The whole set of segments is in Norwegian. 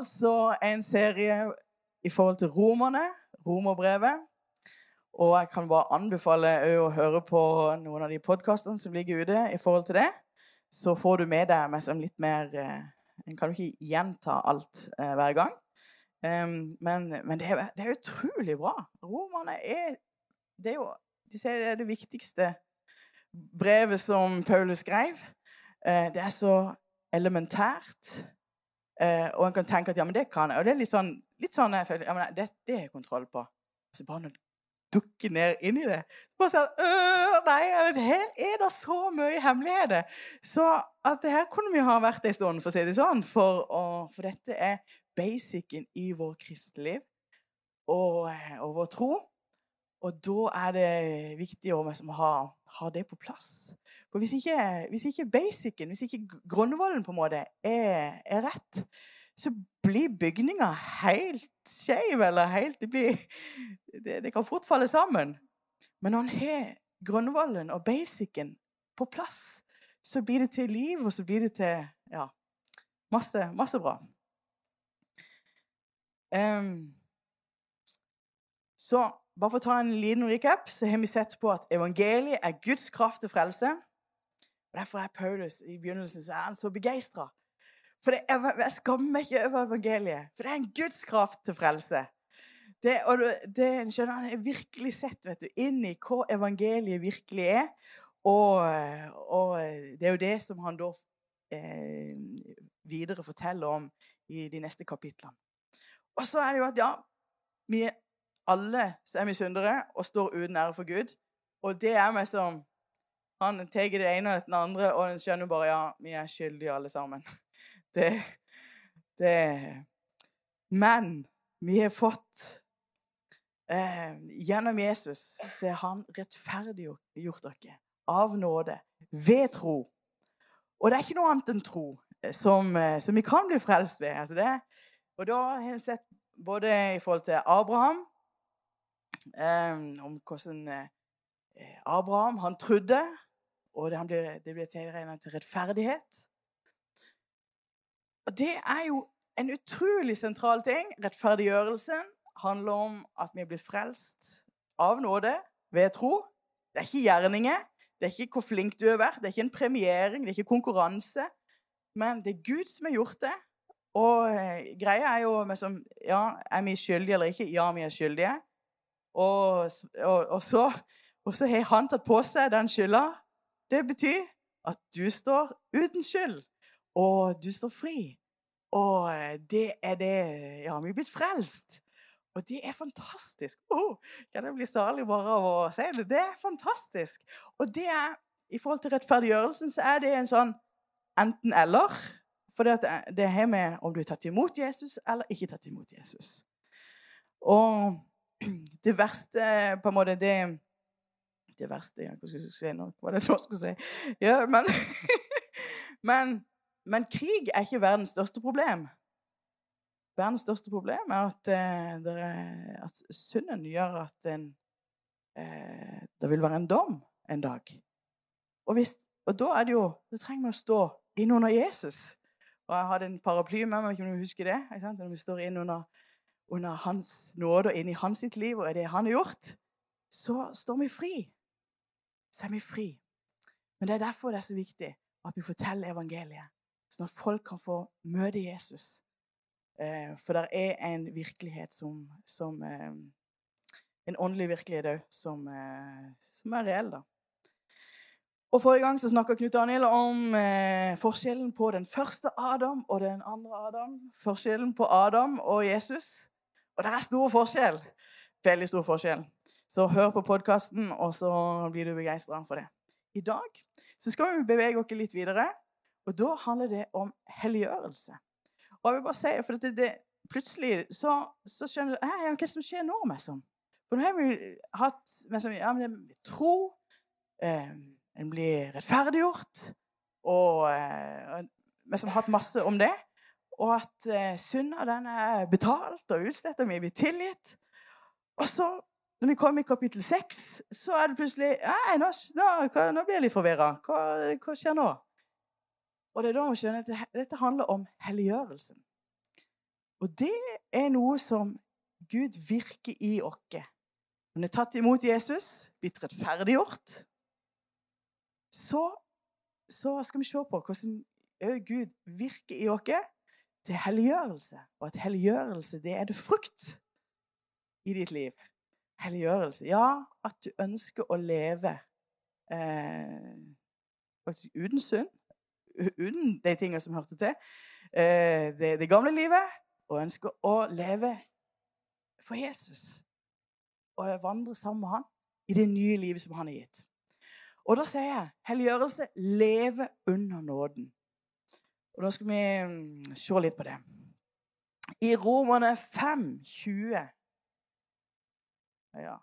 altså en serie i forhold til romerne, romerbrevet. Og jeg kan bare anbefale å høre på noen av de podkastene som ligger ute i forhold til det. Så får du med deg med litt mer eh, En kan jo ikke gjenta alt eh, hver gang. Um, men, men det, er, det, er, utrolig bra. Romerne er Det er jo de sier det er det viktigste brevet som Paulus skrev. Eh, det er så elementært. Eh, og en kan tenke at ja, men det kan jeg. Og det er litt sånn, litt sånn jeg føler, ja, men det, det har jeg kontroll på. Så bare når dukker ned inn i det bare sånn, øh, Nei, her er det så mye hemmeligheter. Så at det her kunne vi ha vært en stund, for å si det sånn. For, å, for dette er basicen i vår kristeliv og, og vår tro. Og da er det viktig å liksom, ha, ha, det på plass. For hvis ikke, hvis ikke basicen, hvis ikke grunnvollen på en måte er, er rett, så blir bygninga helt skeiv, eller helt det, blir, det, det, kan fort falle sammen. Men når en har grunnvollen og basicen på plass, så blir det til liv, og så blir det til ja, masse, masse bra. Um, så bare for å ta en liten recap, så har vi sett på at evangeliet er Guds kraft til frelse. Og Derfor er Paulus i begynnelsen så er så begeistra. For er, jeg skammer meg ikke over evangeliet, for det er en Guds kraft til frelse. Det, og det, skjønner Han har virkelig sett vet du, inn i hva evangeliet virkelig er. Og, og det er jo det som han da eh, videre forteller om i de neste kapitlene. Og så er det jo at ja, vi alle som er misunnere og står uten ære for Gud. Og det er meg som Han tar det ene og det andre, og en skjønner bare ja, vi er skyldige alle sammen. Det, det Men vi har fått eh, Gjennom Jesus så er han rettferdiggjort dere av nåde ved tro. Og det er ikke noe annet enn tro som, eh, som vi kan bli frelst ved. Altså det, og da har jeg sett både i forhold til Abraham om hvordan eh, Abraham han trodde, og det ble, det ble tilregnet til rettferdighet. Og Det er jo en utrolig sentral ting. Rettferdiggjørelsen handler om at vi er blitt frelst av nåde ved tro. Det er ikke gjerninger, det er ikke hvor flink du har vært, det er ikke en premiering, det er ikke konkurranse. Men det er Gud som har gjort det. Og eh, greia er jo liksom, ja, Er vi skyldige eller ikke? Ja, vi er skyldige. Og, og, og, så, og så har han tatt på seg den skylda. Det betyr at du står uten skyld, og du står fri. Og det er det Ja, vi er blitt frelst. Og det er fantastisk. Oh, kan jeg bli salig bare av å si det? Det er fantastisk. Og det er, i forhold til rettferdiggjørelsen så er det en sånn enten-eller. For det, det har med om du har tatt imot Jesus eller ikke tatt imot Jesus. Og det verste på en måte det, det verste ja, Hva si nå? Hva var det jeg skulle si? Ja, men, men, men, krig er ikke verdens største problem. Verdens største problem er at, er, at synden gjør at en, eh, det vil være en dom en dag. Og, hvis, og da er det jo Da trenger vi å stå innunder Jesus. Og jeg hadde en paraply med meg, om du husker det? Når vi står innunder under hans nåde og inn i hans sitt liv og det han har gjort, så står vi fri. Så er vi fri. Men det er derfor det er så viktig at vi forteller evangeliet, sånn at folk kan få møte Jesus. Eh, for det er en virkelighet som, som eh, En åndelig virkelighet òg, som, eh, som, er reell, da. Og Forrige gang så snakka Knut Daniel om eh, forskjellen på den første Adam og den andre Adam. Forskjellen på Adam og Jesus. Og det er stor forskjell. Veldig stor forskjell. Så hør på podkasten, og så blir du begeistra for det. I dag så skal vi bevege oss litt videre, og da handler det om helliggjørelse. Og jeg vil bare si, for det, det, Plutselig så, så skjønner du hva som skjer nå. Liksom? For nå har vi hatt liksom, ja, tro, eh, en blir rettferdiggjort, og eh, har hatt masse om det og at eh, synda den er betalt og utsletta, vi blir tilgitt. Og så, når vi kommer i kapittel 6, så er det plutselig Nei, nå, nå, nå blir jeg litt forvirra. Hva, hva, skjer nå? Og det er da man skjønner at dette handler om helliggjørelsen. Og det er noe som Gud virker i oss. Når vi er tatt imot Jesus, blitt rettferdiggjort, så, så skal vi se på hvordan Gud virker i oss til helliggjørelse. Og at helliggjørelse, det er det frukt i ditt liv. Helliggjørelse. Ja, at du ønsker å leve eh, uten synd. Uten de tingene som hørte til. Eh, det, det gamle livet. Og ønsker å leve for Jesus. Og vandre sammen med han i det nye livet som han har gitt. Og da sier jeg helliggjørelse leve under nåden. Og da skal vi mm, se litt på det. I Romerne 5, 20 Ja.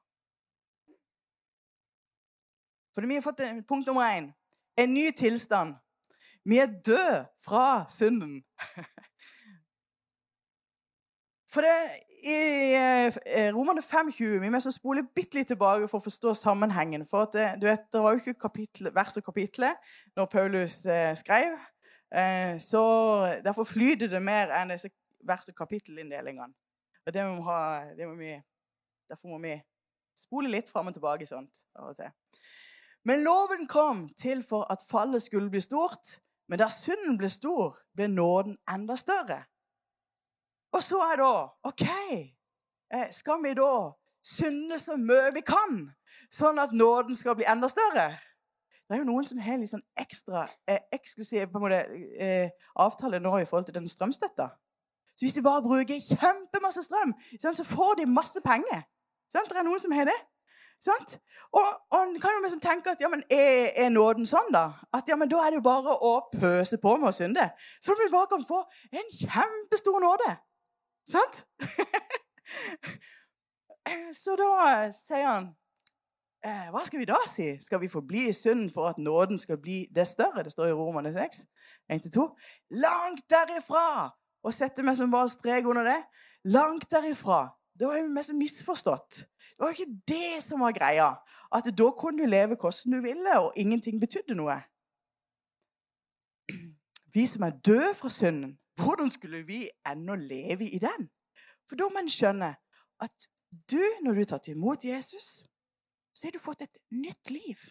For vi har fått punkt nummer én. En ny tilstand. Vi er døde fra synden. For det, I romerne Romerne 5,20 Vi må spole bitte litt tilbake for å forstå sammenhengen. For at det, du vet, det var jo ikke kapitlet, vers og kapitlet når Paulus eh, skrev. Eh, så Derfor flyter det mer enn disse vers- og kapittelinndelingene. Og det må ha, det må vi, derfor må vi spole litt fram og tilbake sånt av og til. Men loven kom til for at fallet skulle bli stort. Men da synden ble stor, ble nåden enda større. Og så er da OK, eh, skal vi da synde så mye vi kan, sånn at nåden skal bli enda større? Det er jo noen som har litt sånn ekstra eh, eksklusiv på en måte, eh, avtale nå i forhold til den strømstøtta. Så hvis de bare bruker kjempemasse strøm, så får de masse penger. Sant? Det er noen som har det. Sant? Og, og kan jo liksom tenke at ja, men er, er, nåden sånn, da? At ja, men da er det jo bare å pøse på med å synde. Så vi bare kan få en kjempestor nåde. Sant? Så da sier han eh, Hva skal vi da si? Skal vi forbli i synden for at nåden skal bli det større? Det står i Romerne 6, 1-2. Langt derifra! Og setter meg som bare strek under det. Langt derifra. Det var jo mest misforstått. Det var ikke det som var greia. At da kunne du leve hvordan du ville, og ingenting betydde noe. Vi som er døde fra synden, hvordan skulle vi ennå leve i den? For da må en skjønne at du, når du har tatt imot Jesus, så har du fått et nytt liv.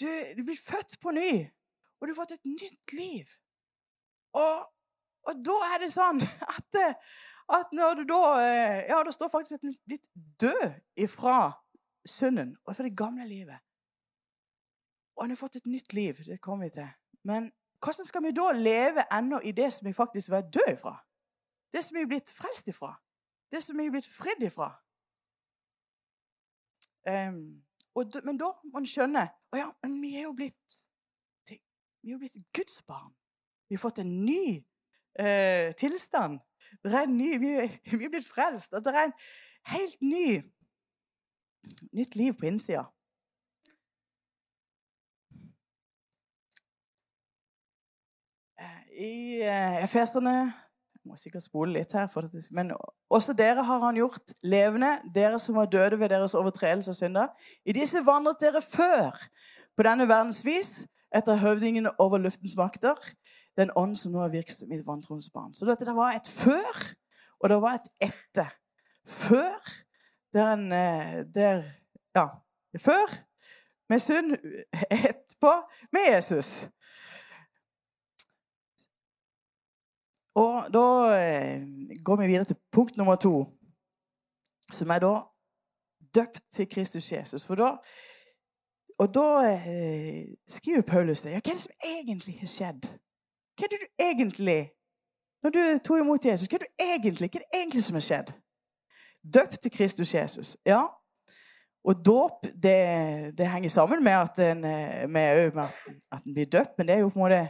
Du, du blir født på ny, og du har fått et nytt liv. Og, og da er det sånn at, at når du da Ja, det står faktisk at du er blitt død ifra synden og fra det gamle livet. Og han har fått et nytt liv. Det kommer vi til. Men hvordan skal vi da leve ennå i det som vi faktisk var død ifra? Det som vi er blitt frelst ifra? Det som vi er blitt fridd ifra? Um, men da må en skjønne Å ja, vi er jo blitt vi er jo blitt Guds barn. Vi har fått en ny uh, tilstand. Ny, vi, vi er blitt frelst. Og det er en helt ny nytt liv på innsida. i eh, Efeserne må sikkert spole litt her. Det, men også dere har han gjort levende, dere som var døde ved deres overtredelse og synder. I disse vandret dere før på denne verdens vis, etter høvdingen over luftens makter, den ånd som nå er virksom i vantroens barn. Så dette det var et før, og det var et etter. Før der en eh, der, Ja, før med synd, etterpå med Jesus. Og da eh, går vi videre til punkt nummer to, som er da døpt til Kristus Jesus. For da, og da eh, skriver Paulus det. Ja, hva er det som egentlig har skjedd? Hva er det du egentlig Når du tok imot Jesus, hva er det egentlig, hva er det egentlig som har skjedd? Døpt til Kristus Jesus. Ja. Og dåp, det, det, henger sammen med at en, eh, med, med at en blir døpt, men det er jo på en måte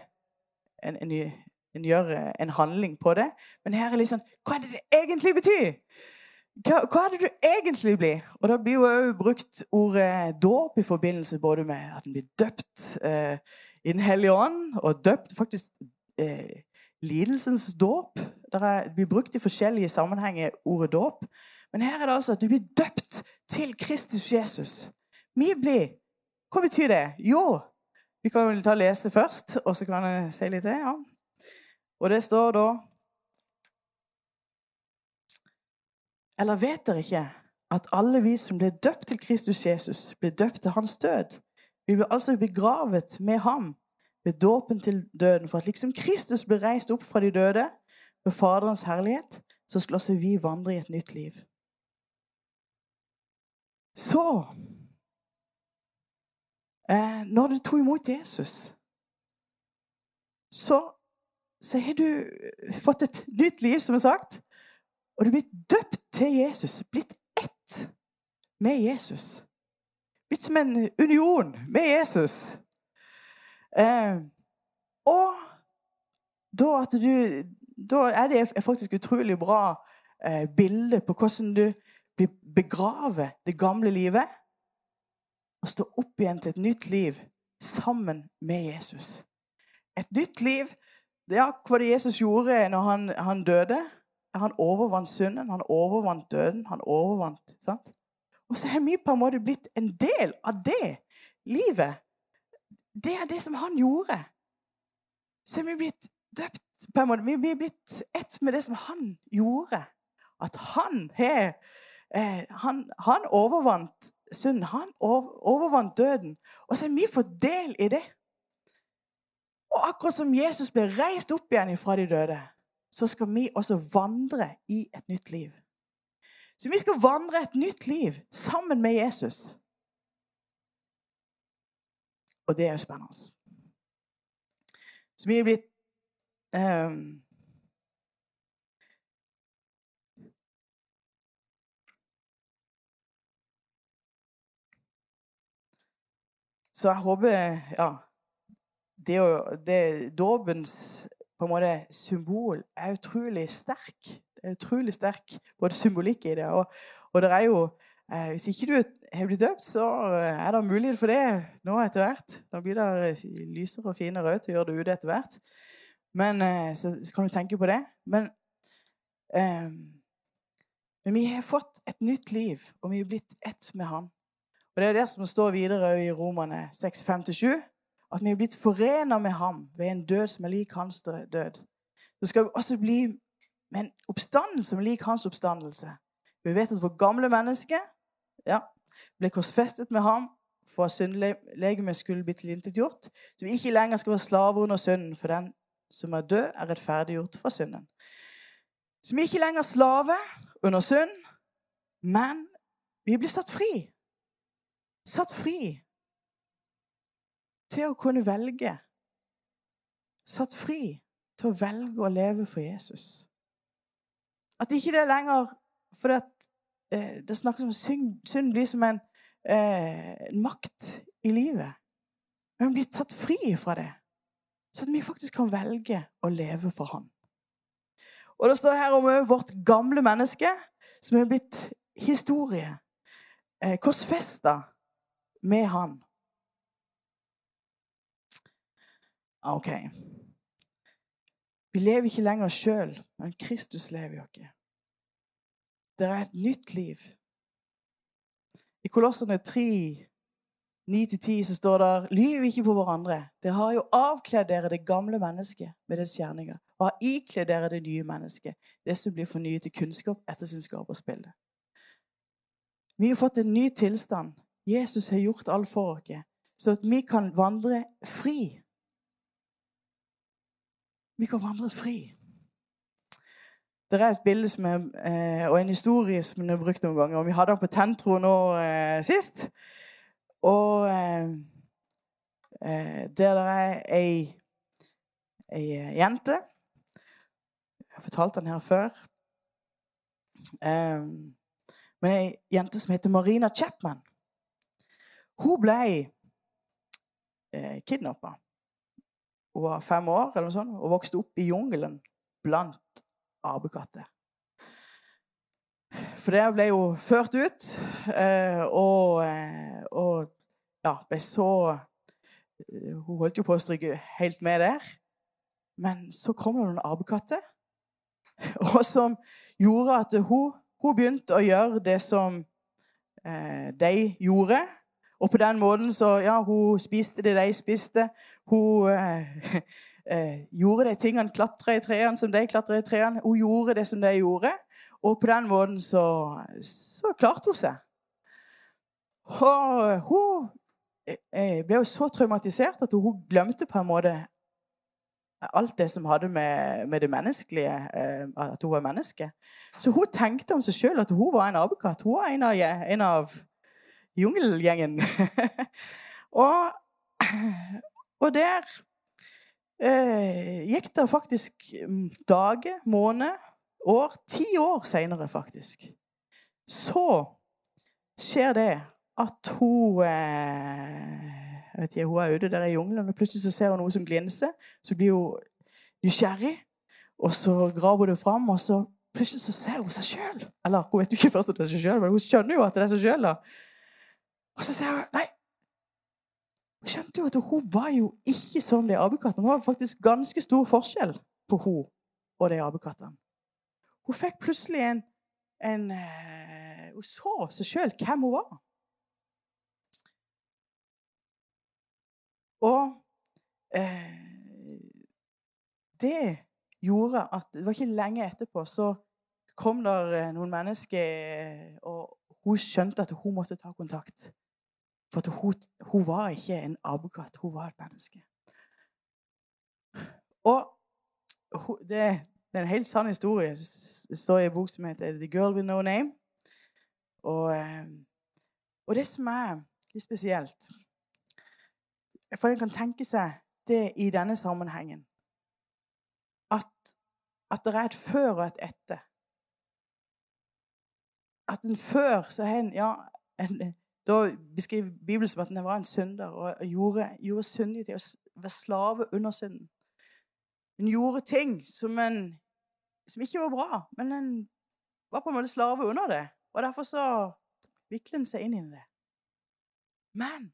en, en, en gjør eh, en handling på det. Men her er liksom Hva er det det egentlig betyr? Hva, hva er det du egentlig blir? Og da blir jo òg brukt ordet dåp i forbindelse både med at en blir døpt eh, i Den hellige ånd, og døpt faktisk eh, lidelsens dåp. Det blir brukt i forskjellige sammenhenger, ordet dåp. Men her er det altså at du blir døpt til Kristus Jesus. Vi blir Hva betyr det? Jo, vi kan jo ta lese først, og så kan jeg si litt til. ja. Og det står da Eller vet dere ikke at alle vi som ble døpt til Kristus Jesus, ble døpt til hans død? Vi ble altså begravet med ham ved dåpen til døden, for at liksom Kristus ble reist opp fra de døde ved Faderens herlighet, så skal også vi vandre i et nytt liv. Så eh, Når du tok imot Jesus, så, så har du fått et nytt liv, som er sagt. Og du er blitt døpt til Jesus. Blitt ett med Jesus. Blitt som en union med Jesus. Eh, og da, du, da, er det faktisk utrolig bra eh, bilde på hvordan du begraver det gamle livet og står opp igjen til et nytt liv sammen med Jesus. Et nytt liv det er hva det Jesus gjorde når han, han døde. Han overvant synden, han overvant døden, han overvant sant? Og så har vi på en måte blitt en del av det livet. Det er det som han gjorde. Så har vi blitt døpt på en måte. Vi er blitt ett med det som han gjorde. At han har eh, han, han, overvant synden. Han overvant døden. Og så har vi fått del i det. Og akkurat som Jesus ble reist opp igjen fra de døde, så skal vi også vandre i et nytt liv. Så vi skal vandre et nytt liv sammen med Jesus. Og det er jo spennende. Så vi er blitt um, Så jeg håper Ja. Det, det Dåpens symbol er utrolig sterk. Det er utrolig sterk både symbolikk i det. Og, og det er jo eh, Hvis ikke du har blitt døpt, så er det mulighet for det nå etter hvert. Da blir det lysere og finere rød og å gjøre det ute etter hvert. Men, eh, så, så, kan du tenke på det. Men, eh, men vi har fått et nytt liv, og vi er blitt ett med Han. Og Det er det som står videre i Romane 6.5-7. At vi er blitt forenet med ham ved en død som er lik hans død. Så skal vi også bli med en oppstandelse som er lik hans oppstandelse. Vi vet at vårt gamle menneske ja, ble korsfestet med ham for at syndlegemet skulle bli tilintetgjort. Så vi ikke lenger skal være slaver under synden, for den som er død, er rettferdiggjort fra synden. Så vi er ikke lenger slave under synd, men vi blir satt fri. Satt fri til å kunne velge. Satt fri til å velge å leve for Jesus. At ikke det er lenger For at eh, det snakkes om synd, synd blir som en, eh, makt i livet. Men blir tatt fri fra det, så at vi faktisk kan velge å leve for Han. Og Det står her om vårt gamle menneske, som er blitt historie. Eh, korsfesta med Han. OK. Vi lever ikke lenger sjøl, men Kristus lever jo ikke. Det er et nytt liv. I Kolosserne 3, 9-10 så står det Lyv ikke på hverandre. Dere har jo avkledd dere det gamle mennesket med dets gjerninger, og har ikledd dere det nye mennesket, det som blir fornyet til kunnskap etter sin skapersbilde. Vi har fått en ny tilstand. Jesus har gjort alt for oss, så at vi kan vandre fri vi kan vandre fri. Det er et bilde er, eh, og en historie som jeg har brukt noen ganger. og Vi hadde den på Tentro nå eh, sist. Og eh, eh der det er ei, ei eh, jente Jeg har fortalt den her før. Eh, men ei jente som heter Marina Chapman. Hun ble eh, kidnappa. Hun var fem år eller noe sånt, og vokste opp i jungelen blant apekatter. For det ble jo ført ut, eh, og, eh, og ja, ble så eh, Hun holdt jo på å stryke helt med der. Men så kom det noen apekatter, og som gjorde at hun, hun, begynte å gjøre det som de gjorde. Og på den måten så Ja, hun spiste det de spiste. Hun eh, eh, gjorde de tingene, klatra i trærne som de klatra i trærne. Hun gjorde det som de gjorde. Og på den måten så, så klarte hun seg. Og hun eh, ble jo så traumatisert at hun glemte på en måte alt det som hadde med, med det menneskelige eh, At hun var menneske. Så hun tenkte om seg sjøl at hun var en apekatt. Hun var en av, en av jungelgjengen. og, og der eh, gikk det faktisk dager, måneder, år Ti år seinere, faktisk. Så skjer det at hun eh, ikke, Hun er ute der i jungelen, og plutselig så ser hun noe som glinser. Så blir hun nysgjerrig, og så graver hun det fram, og så plutselig så ser hun seg sjøl. Eller hun vet jo ikke først at det er seg sjøl, men hun skjønner jo at det er seg sjøl. Og så sier hun Nei! Hun skjønte jo at hun var jo ikke som de apekattene. Det var faktisk ganske stor forskjell på hun og de apekattene. Hun fikk plutselig en, en eh, Hun så seg sjøl hvem hun var. Og eh, det gjorde at Det var ikke lenge etterpå så kom der eh, noen mennesker, og hun skjønte at hun måtte ta kontakt. For hun, hun, var ikke en apekatt, hun var et menneske. Og det, det, er en helt sann historie. Det står i en bok som heter 'The Girl With No Name'. Og, eh, og det som er litt spesielt for en kan tenke seg det i denne sammenhengen. At, at det er et før og et etter. At en før så har en Ja, en, da beskriver Bibelen som at han var en synder og gjorde, gjorde syndige til å være slave under synden. En gjorde ting som, en, som ikke var bra, men en var på en måte slave under det. Og derfor så viklet en seg inn i det. Men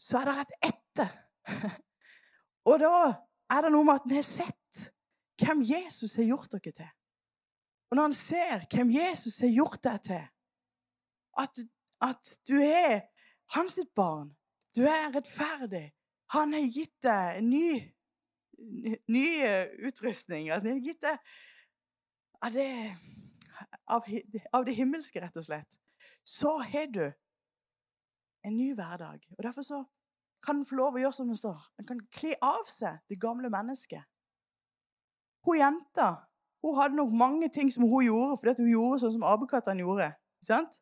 så er det et etter. Og da er det noe med at en har sett hvem Jesus har gjort dere til. Og når han ser hvem Jesus har gjort deg til, at, at du er hans barn, du er rettferdig Han har gitt deg ny, ny utrustning. Han har gitt deg av det, av, av det himmelske, rett og slett. Så har du en ny hverdag. Og Derfor så kan en få lov å gjøre som det står. En kan kle av seg det gamle mennesket. Hun jenta hun hadde nok mange ting som hun gjorde fordi hun gjorde sånn som apekattene gjorde. sant?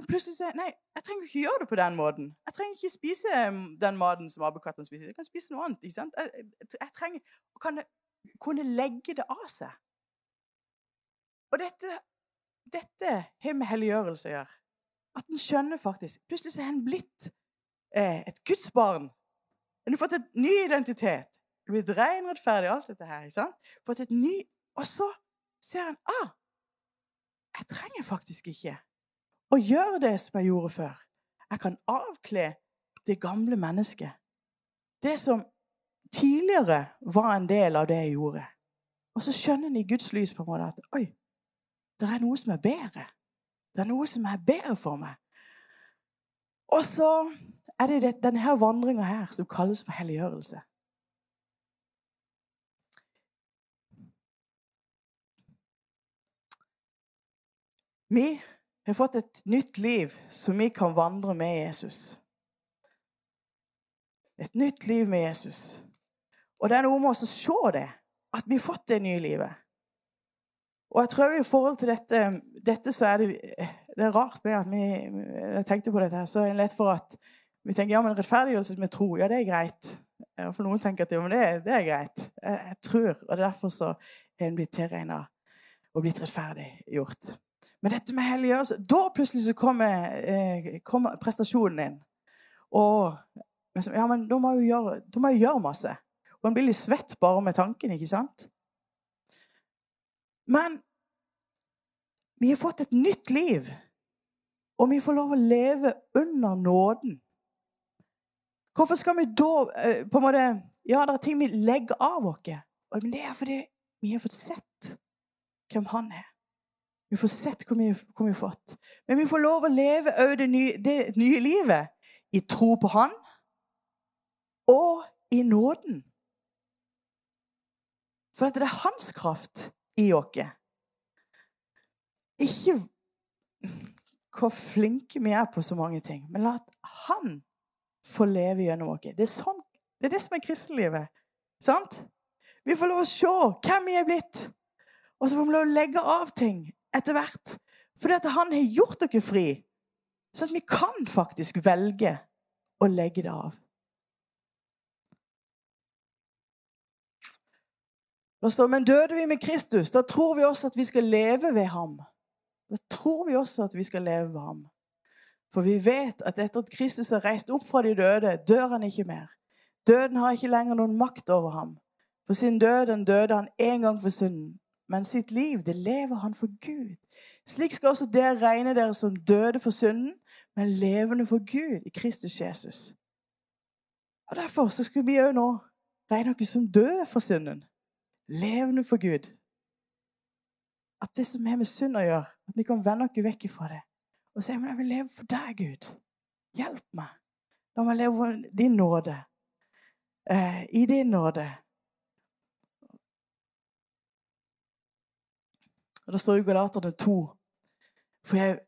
Men plutselig så nei, jeg trenger ikke gjøre det på den måten. Jeg trenger ikke spise um, den maten som apekattene spiser. Jeg kan spise noe annet. ikke sant? Jeg, jeg trenger å kan kunne legge det av seg. Og dette, dette har med helliggjørelse å gjøre. At en skjønner faktisk Plutselig er en blitt eh, et gudsbarn. En har fått en ny identitet. Du blitt ren, rettferdig, alt dette her. ikke sant? Fått et ny Og så ser en ah, jeg trenger faktisk ikke å gjøre det som jeg gjorde før. Jeg kan avkle det gamle mennesket. Det som tidligere var en del av det jeg gjorde. Og så skjønner en i Guds lys på en måte at oi, det er noe som er bedre. Det er noe som er bedre for meg. Og så er det denne vandringa her som kalles for helliggjørelse. Vi har fått et nytt liv som vi kan vandre med Jesus. Et nytt liv med Jesus. Og det er noe med oss å se det, at vi har fått det nye livet. Og jeg tror i forhold til dette, dette så er det, det er rart med at vi jeg tenkte på dette her, så er det lett for at vi tenker ja, men rettferdiggjørelse med tro, ja, det er greit. For noen tenker at ja, men det, det er greit. Jeg, jeg, tror, og det er derfor så er en blitt tilregna og blitt rettferdiggjort. Men dette med helliggjørelse Da plutselig så kommer, eh, kommer prestasjonen inn. Og ja, men da må jeg gjøre, må jeg gjøre masse. Og en blir litt svett bare med tanken, ikke sant? Men vi har fått et nytt liv, og vi får lov å leve under nåden. Hvorfor skal vi da eh, på en måte, Ja, det er ting vi legger av oss, men det er fordi vi har fått sett hvem han er. Vi får sett hvor mye, hvor vi har fått. Men vi får lov å leve det det nye livet i tro på han og i nåden. For det er hans kraft i oss ikke hvor flinke vi er på så mange ting, men la han få leve gjennom oss. Det sånn, det er det som er kristenlivet. Sant? Vi får lov å se hvem vi er blitt. Og så får vi lov å legge av ting etter hvert. Fordi at han har gjort dere fri. Sånn at vi kan faktisk velge å legge det av. Da står Men døde vi med Kristus, da tror vi også at vi skal leve ved ham. Da tror vi også at vi skal leve ved ham. For vi vet at etter at Kristus har reist opp fra de døde, dør han ikke mer. Døden har ikke lenger noen makt over ham. For sin død den døde han en gang for synden. Men sitt liv, det lever han for Gud. Slik skal også dere regne dere som døde for synden, men levende for Gud i Kristus Jesus. Og Derfor så skulle vi òg nå regne oss som døde for synden. Levende for Gud. At det som har med synd å gjøre, at vi kan vende oss vekk fra det. Og si men jeg vil leve for deg, Gud. Hjelp meg. La meg leve din nåde. Eh, I din nåde. Og Det står i Galaterne 2, for jeg,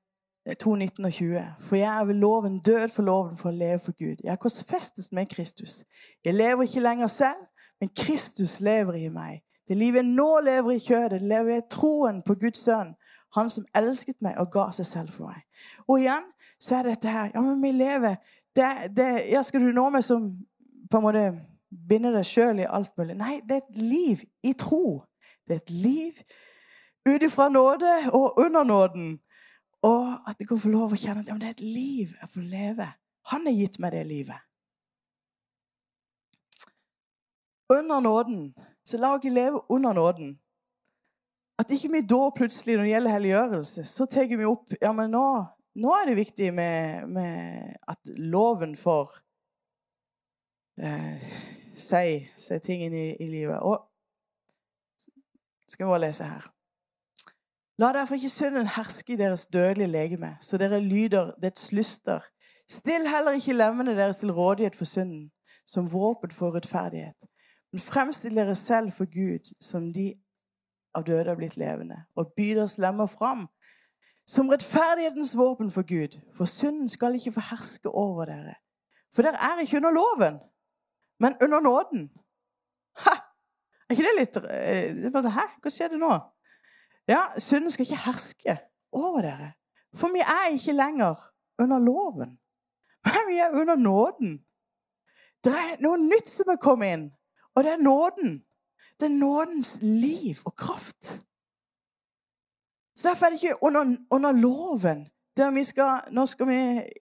2, 19 og 20. For jeg er ved loven død for loven for å leve for Gud. Jeg er korsfestet med Kristus. Jeg lever ikke lenger selv, men Kristus lever i meg. Det livet jeg nå lever i kjødet, lever jeg troen på Guds sønn. Han som elsket meg og ga seg selv for meg. Og igjen så er dette her Ja, men vi lever det, det, ja, Skal du nå meg som på en måte binde deg sjøl i alt mulig? Nei, det er et liv i tro. Det er et liv ut ifra nåde og under nåden. Og at jeg kan få lov å kjenne at det er et liv jeg får leve. Han har gitt meg det livet. Under nåden. Så la oss leve under nåden. At ikke vi da plutselig, når det gjelder helliggjørelse, så tar vi opp Ja, men nå, nå er det viktig med, med at loven får eh, si, si ting inn i, i livet. Og skal vi bare lese her. La derfor ikke synden herske i deres dødelige legeme, så dere lyder dets lyster. Still heller ikke lemmene deres til rådighet for synden, som våpen for rettferdighet. Men fremstill dere selv for Gud som de av døde har blitt levende, og by deres lemmer fram som rettferdighetens våpen for Gud. For synden skal ikke få herske over dere. For dere er ikke under loven, men under nåden. Ha! Er ikke det litt eh, Hæ? Hva skjedde nå? Ja, synden skal ikke herske over dere. For vi er ikke lenger under loven, men vi er under nåden. Det er noe nytt som er kommet inn, og det er nåden. Det er nådens liv og kraft. Så Derfor er det ikke under, under loven. Vi skal, nå skal vi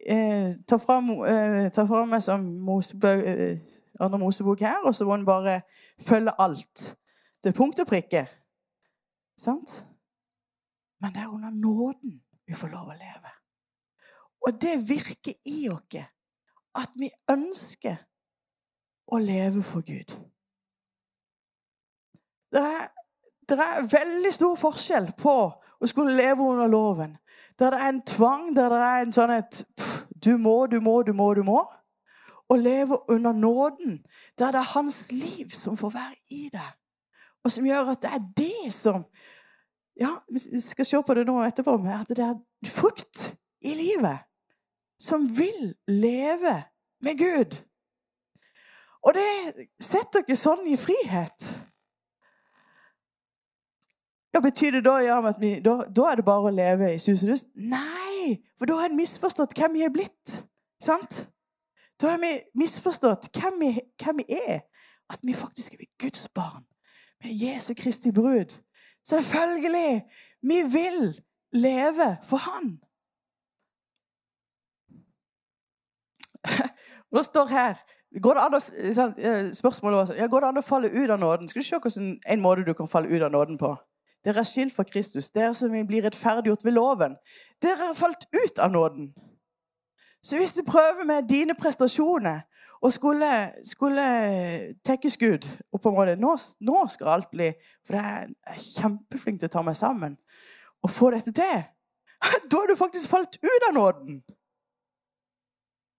eh, ta fram, eh, fram som Mosebøk, eh, andre Mosebok her, og så må en bare følge alt. Er punkt og prikke. Sant? Men det er under nåden vi får lov å leve. Og det virker i oss at vi ønsker å leve for Gud. Det er, det er veldig stor forskjell på å skulle leve under loven. Der det er en tvang, der det er en sånn et Du må, du må, du må, du må. Å leve under nåden, der det er hans liv som får være i deg. Og som gjør at det er det som ja, Vi skal se på det nå etterpå, men at det er frukt i livet som vil leve med Gud. Og det setter dere sånn i frihet. Ja, Betyr det da, ja, at vi, da, da er det bare å leve i sus og dus? Nei! For da har en misforstått hvem vi er blitt. Sant? Da har vi misforstått hvem vi, hvem vi er. At vi faktisk er Guds barn. Med Jesu Kristi brud. Selvfølgelig! Vi vil leve for Han. Det står her går det an å, eh, Spørsmålet var ja, går det an å falle ut av nåden. Skal du se hvordan en måte du kan falle ut av nåden på? Dere er skilt fra Kristus. Dere som blir rettferdiggjort ved loven. Dere har falt ut av nåden. Så hvis du prøver med dine prestasjoner og skulle, skulle tekkes Gud og på en måte nå, nå, skal alt bli For jeg er kjempeflink til å ta meg sammen og få dette til. Da har du faktisk falt ut av nåden.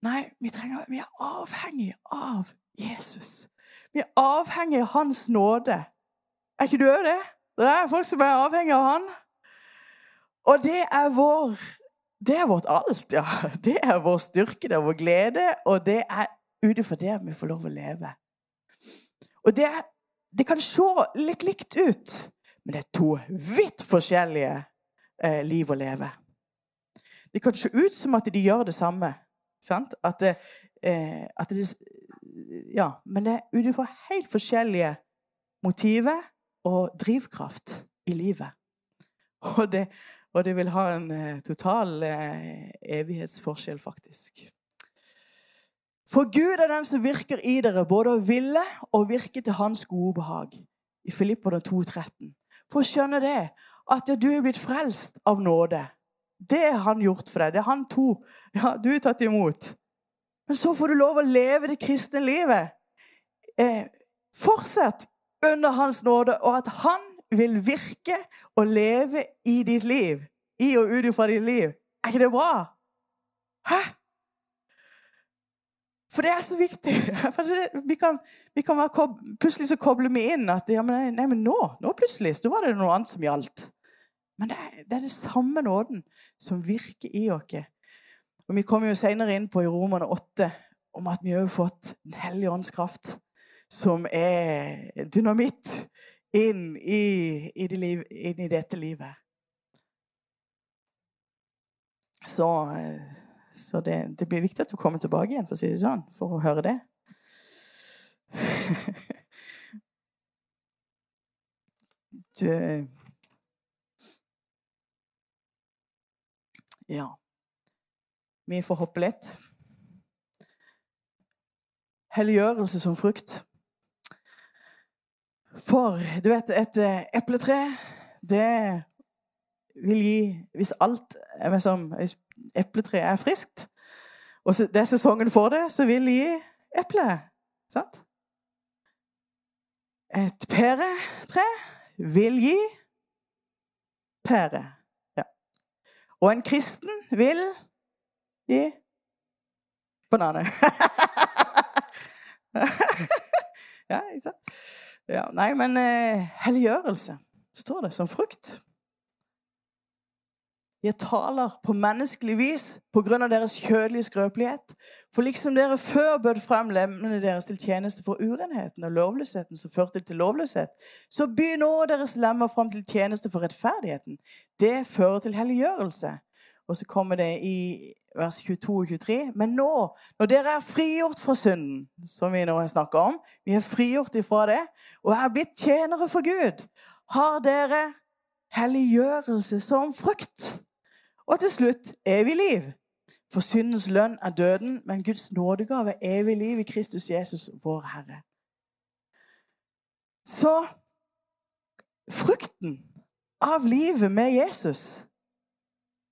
Nei, vi, trenger, vi er avhengig av Jesus. Vi er avhengig av hans nåde. Er ikke du òg det? Det er folk som er avhengig av han. Og det er vår Det er vårt alt, ja. Det er vår styrke, det er vår glede, og det er ut ifra det vi får lov å leve. Og det, det, kan se litt likt ut, men det er to vidt forskjellige eh, liv å leve. Det kan se ut som at de gjør det samme. Sant? At eh, at det Ja, men det er ut ifra helt forskjellige motiver og drivkraft i livet. Og det, og det vil ha en uh, total eh, evighetsforskjell, faktisk. For Gud er den som virker i dere, både å ville og virke til hans gode behag. I Filipperne 2,13. For å skjønne det, at ja, du er blitt frelst av nåde. Det har han gjort for deg. Det er han to. Ja, du er tatt imot. Men så får du lov å leve det kristne livet. Eh, fortsett under hans nåde, og at han vil virke og leve i ditt liv. I og ut fra ditt liv. Er ikke det bra? Hæ? For det er så viktig. Vi kan, vi kan være, plutselig så kobler vi inn at ja, men, nei, men nå, nå plutselig så var det noe annet som gjaldt. Men det, det er det samme nåden som virker i oss. Og Vi kommer jo senere inn på i Romerne 8 om at vi har fått Den hellige ånds kraft, som er dynamitt inn i, i, det liv, inn i dette livet. Så, så det, det, blir viktig at du kommer tilbake igjen for å si det sånn, for å høre det. Du Ja. Vi får hoppe litt. Helliggjørelse som frukt. For du vet, et eh, epletre, det vil gi Hvis alt er som epletre er friskt, og det er sesongen for det, så vil gi eple. Sant? Et pæretre vil gi pære. Ja. Og en kristen vil gi bananer. ja, ikke sant? Ja, nei, men eh, helliggjørelse står det som frukt. Jeg taler på menneskelig vis av deres kjødelige skrøpelighet. For liksom dere før bød frem lemmene deres til tjeneste for urenheten og lovløsheten som førte til lovløshet, så by nå deres lemmer frem til tjeneste for rettferdigheten. Det fører til helliggjørelse. Og så kommer det i vers 22 og 23. Men nå, når dere er frigjort fra synden, som vi nå har snakka om Vi er frigjort ifra det og er blitt tjenere for Gud. Har dere helliggjørelse som frukt? Og til slutt evig liv. For syndens lønn er døden, men Guds nådegave er evig liv i Kristus Jesus, vår Herre. Så frukten av livet med Jesus,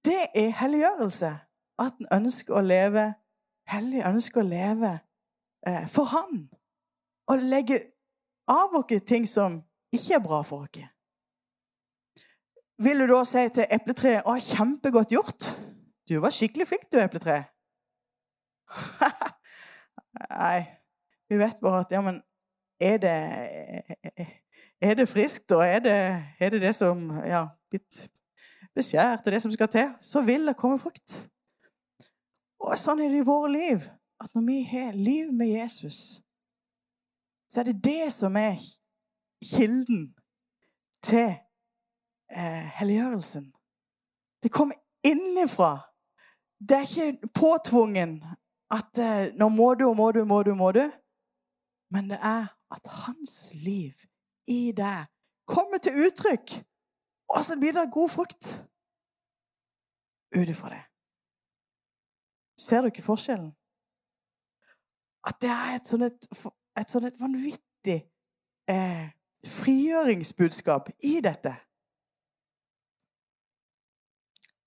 det er helliggjørelse at en ønsker å leve hellig, ønsker å leve eh, for Han. Og legge av oss ting som ikke er bra for oss. Vil du da si til epletreet 'Å, kjempegodt gjort'? Du var skikkelig flink, du, epletre. Nei, vi vet bare at ja, men er det Er det friskt, og er det er det, det som ja, blitt beskjært, og det som skal til, så vil det komme frukt. Og sånn er det i våre liv. At når vi har liv med Jesus, så er det det som er kilden til eh, helliggjørelsen. Det kommer innenfra. Det er ikke påtvungen at eh, nå må du og må du, må du, må du. Men det er at hans liv i deg kommer til uttrykk. Og så blir det god frukt ut ifra det. Ser dere forskjellen? At det er et sånn et, et, sånn et vanvittig eh, frigjøringsbudskap i dette.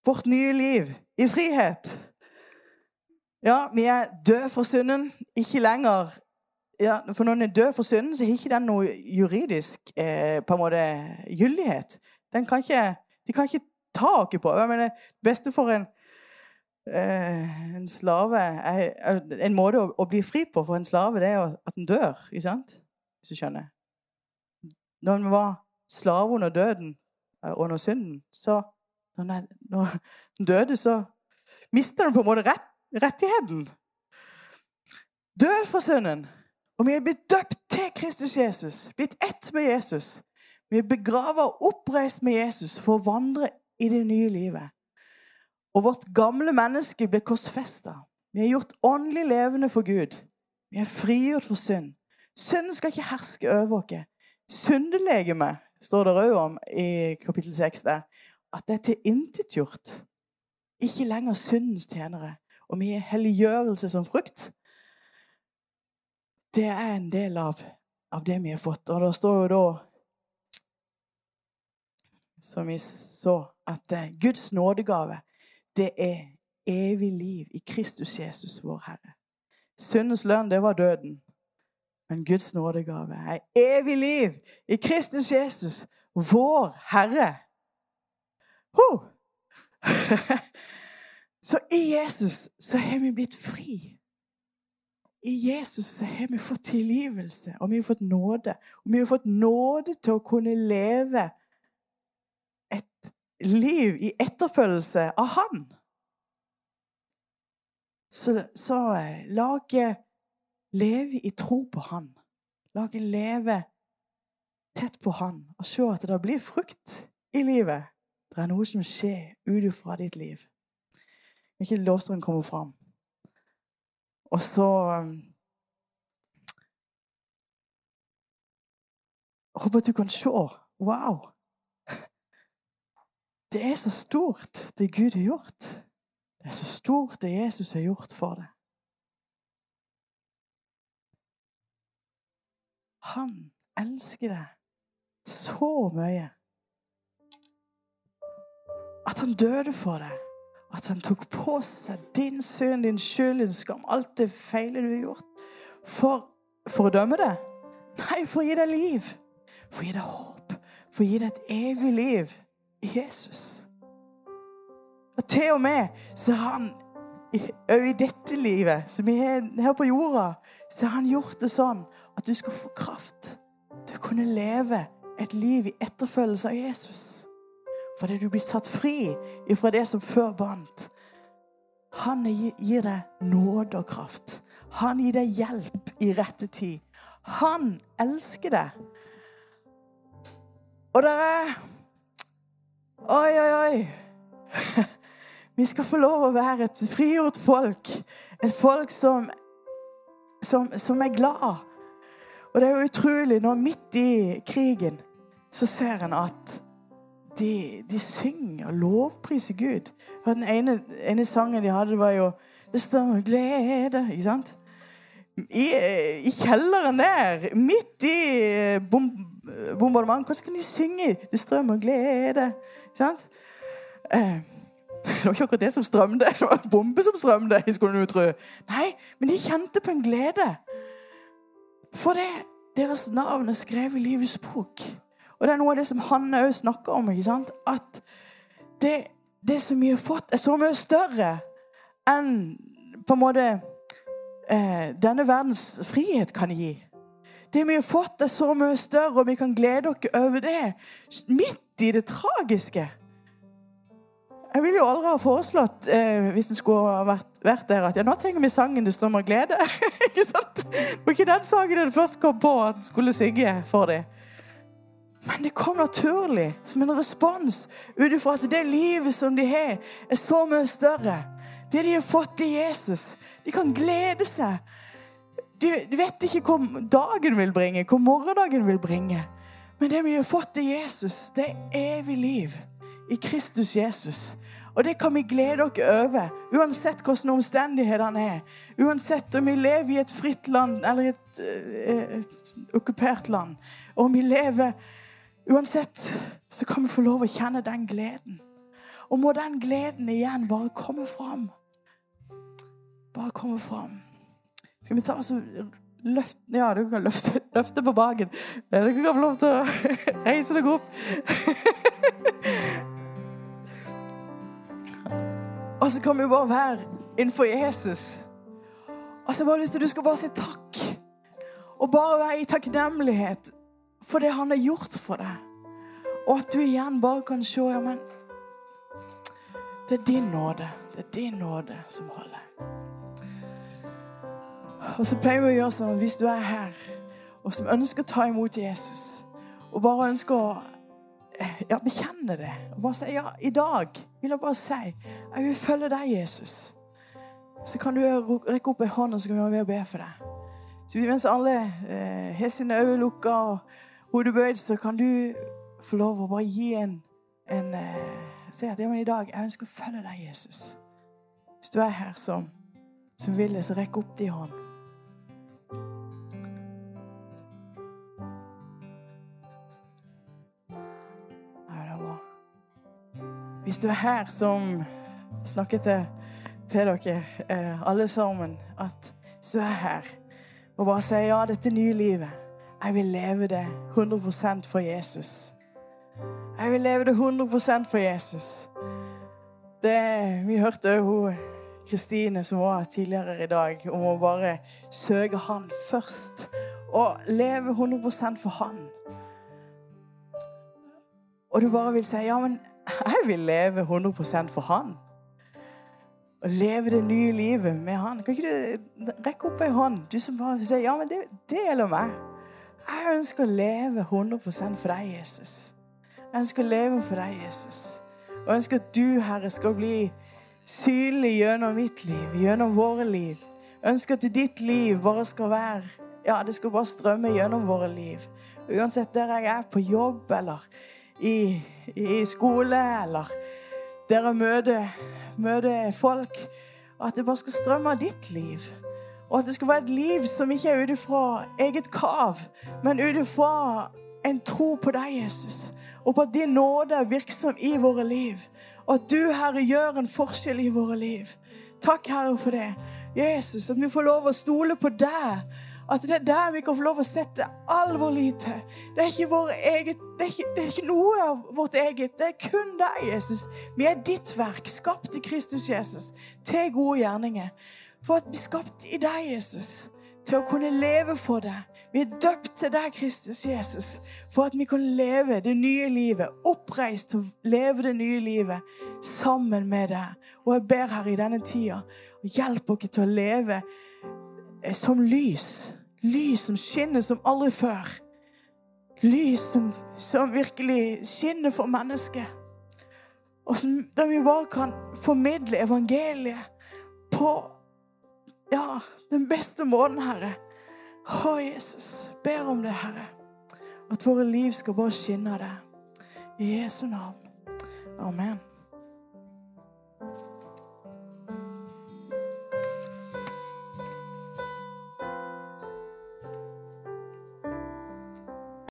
Vårt nye liv i frihet. Ja, vi er døde for synden. Ikke lenger ja, For når en er død for synden, så har ikke den noe juridisk eh, på en måte gyldighet. Den kan ikke, de kan ikke ta oss på. Jeg mener, beste for en eh, en slave er, En måte å, å, bli fri på for en slave, det er at den dør. ikke sant? Hvis du skjønner. Når en var slave under døden, eh, under synden, så Når han, døde, så mister han på en måte rett, rettigheten. Død for sønnen. Og vi er blitt døpt til Kristus Jesus. Blitt ett med Jesus. Vi er begrava og oppreist med Jesus for å vandre i det nye livet. Og vårt gamle menneske ble korsfesta. Vi er gjort åndelig levende for Gud. Vi er frigjort for synd. Synden skal ikke herske over oss. Syndelegeme står det òg om i kapittel 6. At det er tilintetgjort. Ikke lenger syndens tjenere. Og vi er helliggjørelse som frukt. Det er en del av, av det vi har fått. Og det står jo da som vi så, at eh, Guds nådegave, det er evig liv i Kristus Jesus, vår Herre. Syndens lønn, det var døden. Men Guds nådegave er evig liv i Kristus Jesus, vår Herre. Huh. så i Jesus så har vi blitt fri. I Jesus så har vi fått tilgivelse, og vi har fått nåde. Og vi har fått nåde til å kunne leve et liv i etterfølgelse av Han. Så, så eh, leve i tro på Han. La leve tett på Han og se at det blir frukt i livet. Det er noe som skjer ut fra ditt liv. Ikke lovstrøm kommer fram. Og så håper at du kan se. Wow! Det er så stort, det Gud har gjort. Det er så stort det Jesus har gjort for deg. Han elsker deg så mye at han døde for deg. At han tok på seg din synd, din skyld, din skam, alt det feile du har gjort. For, for å dømme deg? Nei, for å gi deg liv. For å gi deg håp. For å gi deg et evig liv i Jesus. Og til og med så har han òg i dette livet, som vi er her på jorda, så har han gjort det sånn at du skal få kraft til å kunne leve et liv i etterfølgelse av Jesus. Fordi du blir satt fri ifra det som før bandt. Han gir deg nåde og kraft. Han gir deg hjelp i rette tid. Han elsker deg. Og det er Oi, oi, oi. Vi skal få lov å være et frigjort folk. Et folk som, som, som er glad. Og det er jo utrolig når midt i krigen så ser en at de, de synger og lovpriser Gud. Den ene, ene, sangen de hadde, var jo 'Det står glede'. Ikke sant? I, I, kjelleren der, midt i bom, bombardementet, hvordan kan de synge 'Det strømmer glede'? Ikke sant? Eh, det var ikke akkurat det som strømde. Det var en bombe som strømde. skulle du tro. Nei, men de kjente på en glede. For det, deres navn er skrevet i livets bok. Og det er noe av det som Hanne òg snakker om. ikke sant? At det, det som vi har fått, er så mye større enn på en måte eh, denne verdens frihet kan gi. Det vi har fått, er så mye større, og vi kan glede oss over det midt i det tragiske. Jeg ville jo aldri ha foreslått eh, hvis en skulle vært, vært, der, at ja, nå trenger vi sangen 'Det strømmer glede'. ikke sant? Det var ikke den sangen en først kom på at skulle synge for dem. Men det kom naturlig, som en respons ut ifra at det livet som de har, er så mye større. Det de har fått i Jesus. De kan glede seg. De, de vet ikke hva dagen vil bringe, hva morgendagen vil bringe. Men det vi har fått i Jesus, det er evig liv i Kristus Jesus. Og det kan vi glede oss over, uansett hvordan omstendighetene er. Uansett om vi lever i et fritt land eller et, et, et, okkupert land. Og om vi lever Uansett så kan vi få lov å kjenne den gleden. Og må den gleden igjen bare komme fram. Bare komme fram. Skal vi ta oss og løfte Ja, du kan løfte, løfte på baken. Dere kan få lov til å reise dere opp. Og så kan vi bare være innenfor Jesus. Og så har jeg bare lyst til at du skal bare si takk. Og bare være i takknemlighet for det han har gjort for deg. Og at du igjen bare kan se ja, men Det er din nåde. Det er din nåde som holder. Og så pleier vi å gjøre sånn hvis du er her og som ønsker å ta imot Jesus, og bare ønsker å ja, bekjenne det. Og bare si ja, i dag vil jeg bare si jeg vil følge deg, Jesus. Så kan du rekke opp ei hånd, og så kan vi være med og be for deg. Så mens alle eh, sine øyne lukka og hodet bøyd, så kan du få lov å bare gi en, en eh, Si at i dag jeg ønsker å følge deg, Jesus. Hvis du er her som, som vil det, så rekk opp din hånd. Hvis du er her som snakker til, til dere eh, alle sammen, at hvis du er her og bare sier ja, dette nye livet Jeg vil leve det 100% for Jesus. Jeg vil leve det 100% for Jesus. Det, vi hørte hun Kristine, som var tidligere i dag, om å bare søke Han først. Og leve 100% for Han. Og du bare vil si ja, men jeg vil leve 100% for Han. Og leve det nye livet med Han. Kan ikke du rekke opp ei hånd, du som bare vil si ja, men det, det gjelder meg. Jeg ønsker å leve 100 for deg, Jesus. Jeg ønsker å leve for deg, Jesus. Og jeg ønsker at du, Herre, skal bli synlig gjennom mitt liv, gjennom våre liv. Jeg ønsker at ditt liv bare skal være Ja, det skal bare strømme gjennom våre liv. Uansett der jeg er på jobb eller i, i skole, eller der jeg møter, møter folk. At det bare skal strømme av ditt liv. Og at det skal være et liv som ikke er ut ifra eget kav, men ut ifra en tro på deg, Jesus. Og på at din nåde er virksom i våre liv. Og at du, Herre, gjør en forskjell i våre liv. Takk, Herre, for det. Jesus, at vi får lov å stole på deg at det er der vi kan få lov å sette all vår lit til. Det er ikke, vår eget, det er ikke, det er ikke noe av vårt eget. Det er kun deg, Jesus. Vi er ditt verk, skapt i Kristus Jesus, til gode gjerninger. For at vi er skapt i deg, Jesus, til å kunne leve for deg. Vi er døpt til deg, Kristus Jesus, for at vi kan leve det nye livet. Oppreist til å leve det nye livet sammen med deg. Og jeg ber her i denne tida, hjelp oss til å leve som lys. Lys som skinner som aldri før. Lys som, som virkelig skinner for mennesket. Og som, der vi bare kan formidle evangeliet på ja, den beste måten, Herre. Å, Jesus, ber om det, Herre. At våre liv skal bare skinne av det. I Jesu navn. Amen.